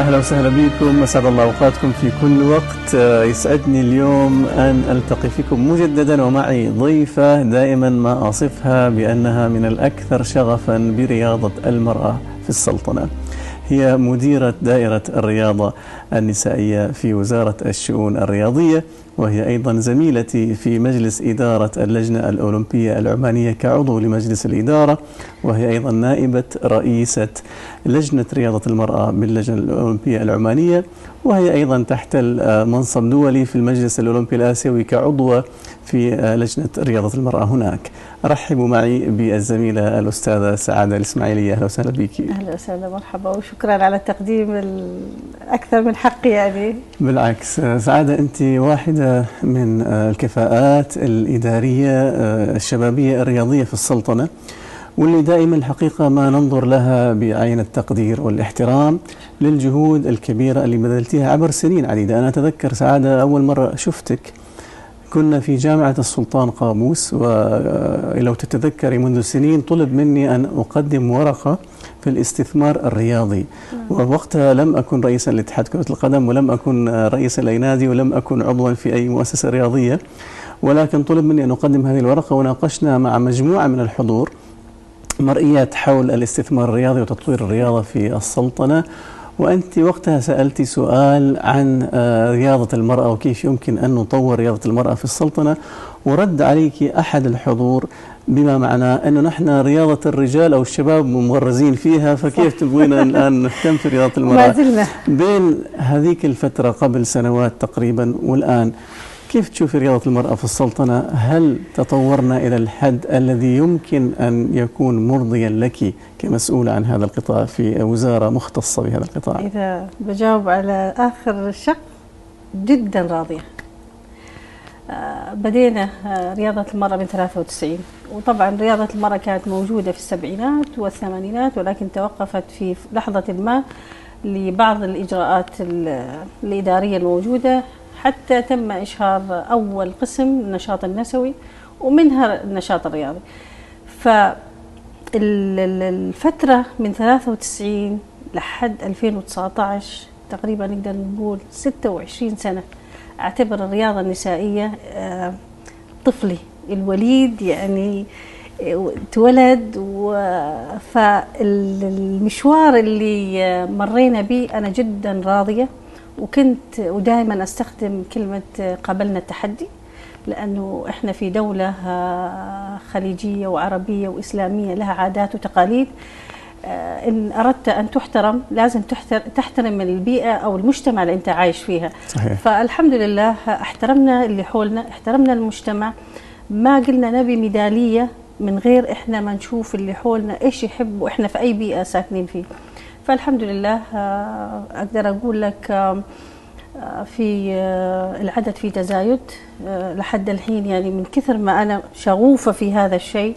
أهلا وسهلا بكم. أسعد الله أوقاتكم في كل وقت. يسعدني اليوم أن ألتقي فيكم مجددا ومعي ضيفة دائما ما أصفها بأنها من الأكثر شغفا برياضة المرأة في السلطنة. هي مديرة دائرة الرياضة النسائية في وزارة الشؤون الرياضية. وهي أيضا زميلتي في مجلس إدارة اللجنة الأولمبية العمانية كعضو لمجلس الإدارة وهي أيضا نائبة رئيسة لجنة رياضة المرأة باللجنة الأولمبية العمانية وهي أيضا تحتل منصب دولي في المجلس الأولمبي الآسيوي كعضوة في لجنة رياضة المرأة هناك. رحبوا معي بالزميلة الأستاذة سعادة الإسماعيلية. أهلا وسهلا بك. أهلا وسهلا مرحبا وشكرا على التقديم الأكثر من حق يعني. بالعكس سعادة أنت واحدة من الكفاءات الإدارية الشبابية الرياضية في السلطنة واللي دائما الحقيقة ما ننظر لها بعين التقدير والاحترام للجهود الكبيرة اللي بذلتيها عبر سنين عديدة. أنا أتذكر سعادة أول مرة شفتك كنا في جامعة السلطان قابوس ولو تتذكري منذ سنين طلب مني أن أقدم ورقة في الاستثمار الرياضي. ووقتها لم أكن رئيسا لاتحاد كرة القدم ولم أكن رئيسا لنادي ولم أكن عضوا في أي مؤسسة رياضية. ولكن طلب مني أن أقدم هذه الورقة وناقشنا مع مجموعة من الحضور مرئيات حول الاستثمار الرياضي وتطوير الرياضة في السلطنة. وأنت وقتها سألتي سؤال عن رياضة المرأة وكيف يمكن أن نطور رياضة المرأة في السلطنة ورد عليك أحد الحضور بما معناه أنه نحن رياضة الرجال أو الشباب ممرزين فيها فكيف تبغينا الآن نهتم في رياضة المرأة؟ ما زلنا. بين هذيك الفترة قبل سنوات تقريبا والآن كيف تشوفي رياضة المرأة في السلطنة؟ هل تطورنا إلى الحد الذي يمكن أن يكون مرضيا لك كمسؤولة عن هذا القطاع في وزارة مختصة بهذا القطاع؟ إذا بجاوب على آخر شق جدا راضية. بدينا رياضة المرأة من 93 وطبعا رياضة المرأة كانت موجودة في السبعينات والثمانينات ولكن توقفت في لحظة ما لبعض الإجراءات الإدارية الموجودة. حتى تم إشهار أول قسم النشاط النسوي ومنها النشاط الرياضي. فالفترة من 93 لحد 2019 تقريبا نقدر نقول 26 سنة أعتبر الرياضة النسائية طفلي. الوليد يعني تولد فالمشوار اللي مرينا به أنا جدا راضية. وكنت ودائما أستخدم كلمة قبلنا التحدي لأنه إحنا في دولة خليجية وعربية وإسلامية لها عادات وتقاليد إن أردت أن تحترم لازم تحترم البيئة أو المجتمع اللي أنت عايش فيها. صحيح. فالحمد لله احترمنا اللي حولنا احترمنا المجتمع. ما قلنا نبي ميدالية من غير إحنا ما نشوف اللي حولنا إيش يحبوا إحنا في أي بيئة ساكنين فيه. فالحمد لله أقدر أقول لك في العدد في تزايد لحد الحين يعني من كثر ما أنا شغوفة في هذا الشيء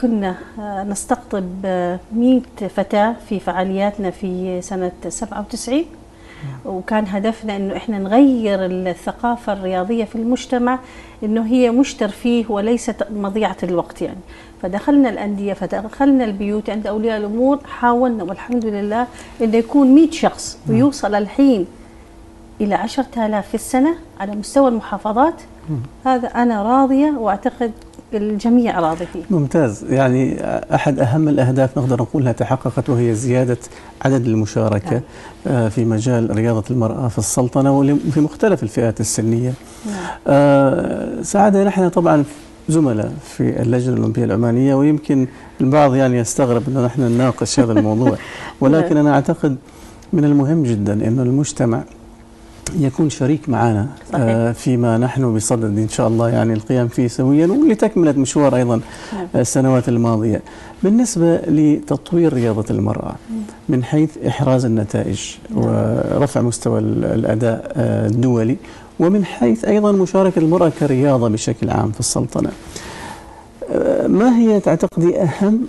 كنا نستقطب 100 فتاة في فعالياتنا في سنة 97 وكان هدفنا إنه إحنا نغير الثقافة الرياضية في المجتمع إنه هي مش ترفيه وليست مضيعة الوقت يعني. فدخلنا الأندية فدخلنا البيوت عند أولياء الأمور حاولنا والحمد لله انه يكون 100 شخص ويوصل الحين إلى 10000 في السنة على مستوى المحافظات. هذا أنا راضية وأعتقد الجميع راضي فيه. ممتاز. يعني أحد أهم الأهداف نقدر نقولها تحققت وهي زيادة عدد المشاركة نعم. في مجال رياضة المرأة في السلطنة وفي مختلف الفئات السنية. نعم. آه سعادة نحن طبعا زملاء في اللجنة الأولمبية العمانية ويمكن البعض يعني يستغرب أنه نحن نناقش هذا الموضوع. ولكن أنا أعتقد من المهم جدا أنه المجتمع يكون شريك معنا آه فيما نحن بصدد إن شاء الله يعني القيام فيه سويا ولتكملة مشوار أيضا السنوات الماضية. بالنسبة لتطوير رياضة المرأة من حيث إحراز النتائج ورفع مستوى الأداء الدولي ومن حيث أيضا مشاركة المرأة كرياضة بشكل عام في السلطنة. ما هي تعتقدي أهم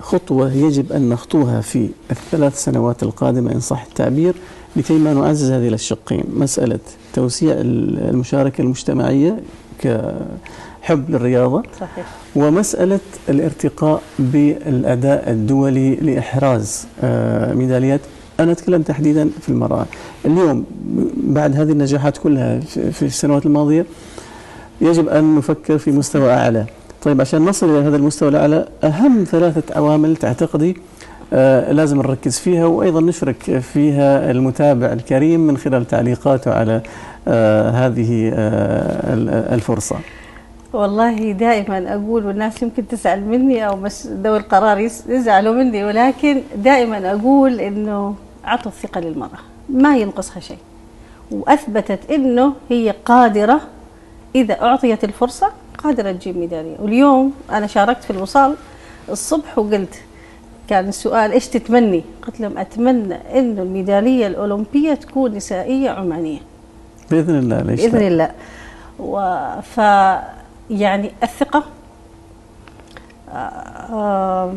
خطوة يجب أن نخطوها في الثلاث سنوات القادمة إن صح التعبير لكي ما نعزز هذه الشقين مسألة توسيع المشاركة المجتمعية كحب للرياضة صحيح. ومسألة الارتقاء بالأداء الدولي لإحراز ميداليات أنا أتكلم تحديدا في المرأة. اليوم بعد هذه النجاحات كلها في السنوات الماضية يجب أن نفكر في مستوى أعلى. طيب عشان نصل إلى هذا المستوى الأعلى أهم ثلاثة عوامل تعتقدي آه لازم نركز فيها وأيضا نشرك فيها المتابع الكريم من خلال تعليقاته على آه هذه آه الفرصة. والله دائما أقول والناس يمكن تزعل مني أو بس ذوي القرار يزعلوا مني ولكن دائما أقول إنه اعطوا الثقة للمرأة ما ينقصها شيء وأثبتت إنه هي قادرة إذا أعطيت الفرصة قادرة تجيب ميدالية واليوم أنا شاركت في الوصال الصبح وقلت كان السؤال إيش تتمني؟ قلت لهم أتمنى إنه الميدالية الأولمبية تكون نسائية عمانية. بإذن الله ليش بإذن الله. ف يعني الثقة آه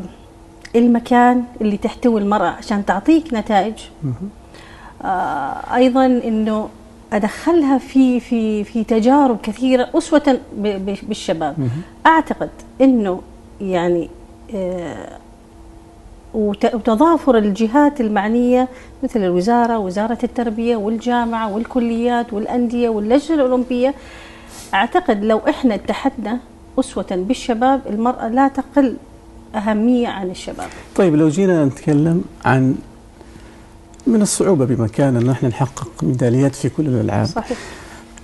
المكان اللي تحتوي المرأة عشان تعطيك نتائج. آه أيضا أنه أدخلها في في في تجارب كثيرة أسوة بالشباب. أعتقد أنه يعني آه وتضافر الجهات المعنية مثل الوزارة وزارة التربية والجامعة والكليات والأندية واللجنة الأولمبية. أعتقد لو إحنا اتحدنا أسوة بالشباب المرأة لا تقل أهمية عن الشباب. طيب لو جينا نتكلم عن من الصعوبة بمكان ان إحنا نحقق ميداليات في كل الألعاب. صحيح.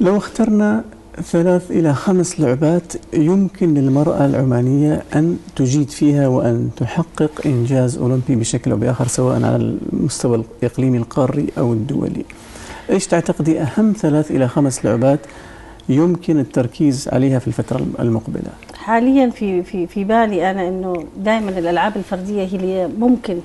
لو اخترنا ثلاث إلى خمس لعبات يمكن للمرأة العمانية أن تجيد فيها وأن تحقق إنجاز أولمبي بشكل أو بآخر سواء على المستوى الإقليمي القاري أو الدولي. إيش تعتقدي أهم ثلاث إلى خمس لعبات يمكن التركيز عليها في الفترة المقبلة حاليا في في في بالي أنا إنه دائما الألعاب الفردية هي اللي ممكن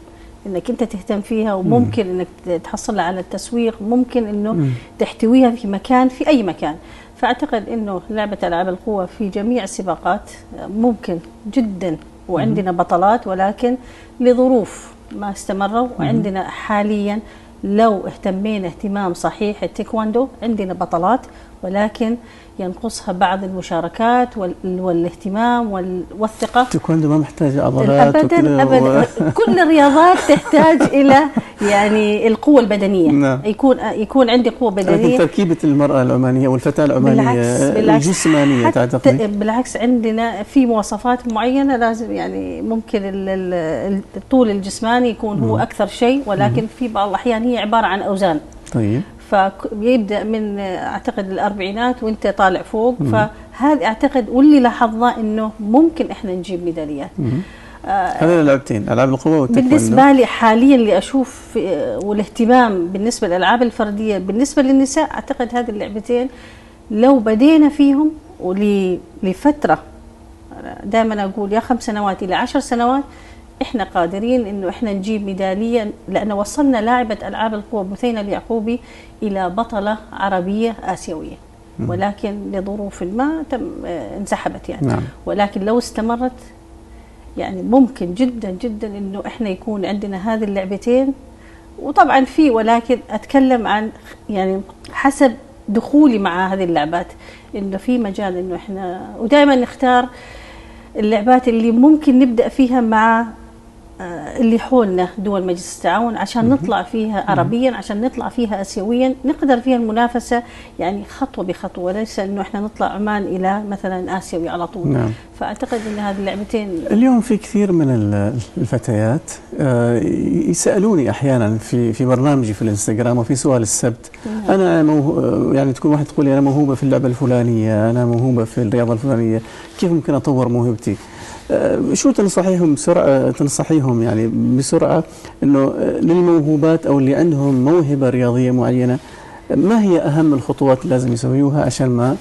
إنك أنت تهتم فيها وممكن مم. إنك تحصل على التسويق ممكن إنه مم. تحتويها في مكان في أي مكان فأعتقد إنه لعبة ألعاب القوة في جميع السباقات ممكن جدا وعندنا بطلات ولكن لظروف ما استمروا وعندنا حاليا لو اهتمينا اهتمام صحيح التايكواندو عندنا بطلات ولكن ينقصها بعض المشاركات والاهتمام والثقة. التايكوندو ما محتاج عضلات أبدا أبدا و... كل الرياضات تحتاج إلى يعني القوة البدنية. نعم. يكون يكون عندي قوة بدنية. لكن تركيبة المرأة العمانية والفتاة العمانية بالعكس بالعكس. الجسمانية تعتقد بالعكس عندنا في مواصفات معينة لازم يعني ممكن الطول الجسماني يكون هو أكثر شيء ولكن في بعض الأحيان هي عبارة عن أوزان. طيب. فيبدا من أعتقد الأربعينات وأنت طالع فوق. فهذا أعتقد واللي لاحظناه إنه ممكن إحنا نجيب ميداليات. هذين اللعبتين ألعاب القوة والتايكوندو بالنسبة لي حاليا اللي أشوف والاهتمام بالنسبة للألعاب الفردية بالنسبة للنساء أعتقد هذه اللعبتين لو بدينا فيهم ولفتره دائما أقول يا خمس سنوات إلى عشر سنوات إحنا قادرين إنه إحنا نجيب ميدالية لأن وصلنا لاعبة ألعاب القوى بثينه اليعقوبي إلى بطلة عربية آسيوية. ولكن لظروف ما تم انسحبت يعني. نعم. ولكن لو استمرت يعني ممكن جدا جدا إنه إحنا يكون عندنا هذه اللعبتين. وطبعا في ولكن أتكلم عن يعني حسب دخولي مع هذه اللعبات. إنه في مجال إنه إحنا ودائما نختار اللعبات اللي ممكن نبدأ فيها مع اللي حولنا دول مجلس التعاون عشان نطلع فيها عربيا عشان نطلع فيها اسيويا نقدر فيها المنافسة يعني خطوة بخطوة وليس إنه إحنا نطلع عمان إلى مثلا آسيوي على طول. نعم. فأعتقد إن هذه اللعبتين اليوم في كثير من الفتيات يسألوني أحيانا في في برنامجي في الإنستغرام وفي سؤال السبت. نعم. أنا يعني تكون واحد تقول لي أنا موهوبة في اللعبة الفلانية أنا موهوبة في الرياضة الفلانية كيف ممكن أطور موهبتي؟ شو تنصحيهم بسرعة؟ تنصحيهم يعني بسرعة إنه للموهوبات أو اللي عندهم موهبة رياضية معينة ما هي أهم الخطوات اللي لازم يسويوها عشان ما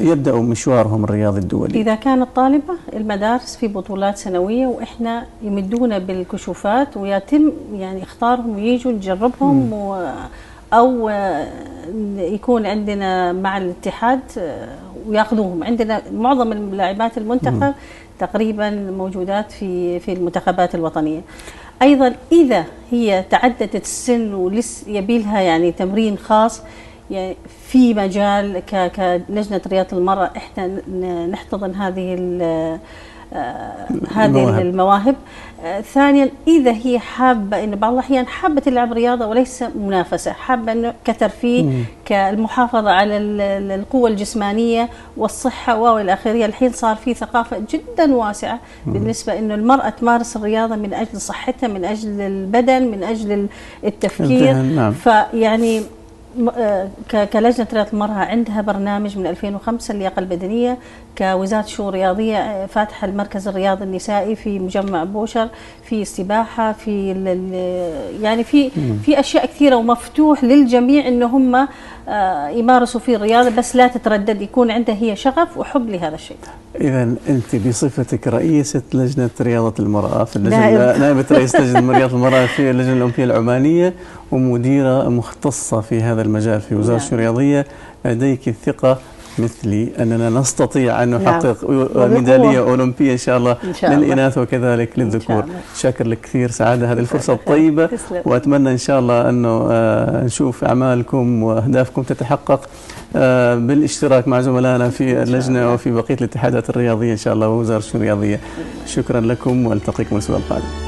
يبدأوا مشوارهم الرياضي الدولي؟ إذا كانت طالبة المدارس في بطولات سنوية وإحنا يمدونا بالكشوفات ويتم يعني إختارهم ويجوا نجربهم و أو يكون عندنا مع الاتحاد وياخذوهم. عندنا معظم اللاعبات المنتخب تقريبا موجودات في في المنتخبات الوطنية. أيضا إذا هي تعددت السن ولس يبي لها يعني تمرين خاص يعني في مجال كلجنه رياضة المرأة إحنا نحتضن هذه آه، هذه المواهب. ثانيا إذا هي حابة انه بعض الأحيان حابة تلعب رياضة وليس منافسة حابة إنه كترفيه كالمحافظة على ال- ال- القوة الجسمانية والصحة والى آخره الحين صار في ثقافة جدا واسعة بالنسبة إنه المرأة تمارس الرياضة من أجل صحتها من أجل البدن من أجل التفكير. نعم. فيعني كلجنة رياضة المرأة عندها برنامج من 2005 اللياقة البدنية كوزارة شؤون رياضية آه، فاتحة المركز الرياضي النسائي في مجمع بوشر في سباحة في يعني في في أشياء كثيرة ومفتوح للجميع إن هم آه، يمارسوا فيه الرياضة بس لا تتردد يكون عندها هي شغف وحب لهذا الشيء إذا أنت بصفتك رئيسة لجنة رياضة المرأة في نائب. اللجنة نائبة رئيس لجنة رياضة المرأة في اللجنة الأولمبية العمانية ومديرة مختصة في هذا المجال في وزارة نعم. الشؤون الرياضية لديك الثقة مثلي أننا نستطيع أن نعم. نحقق وبقوة. ميدالية أولمبية إن شاء الله إن شاء الله. للإناث وكذلك للذكور. شاكر لك كثير سعادة هذه الفرصة الطيبة. وأتمنى إن شاء الله أنه آه، نشوف أعمالكم وأهدافكم تتحقق آه، بالاشتراك مع زملائنا في اللجنة. وفي بقية الاتحادات الرياضية إن شاء الله ووزارة الشؤون الرياضية شكرا لكم وألتقيكم الأسبوع القادم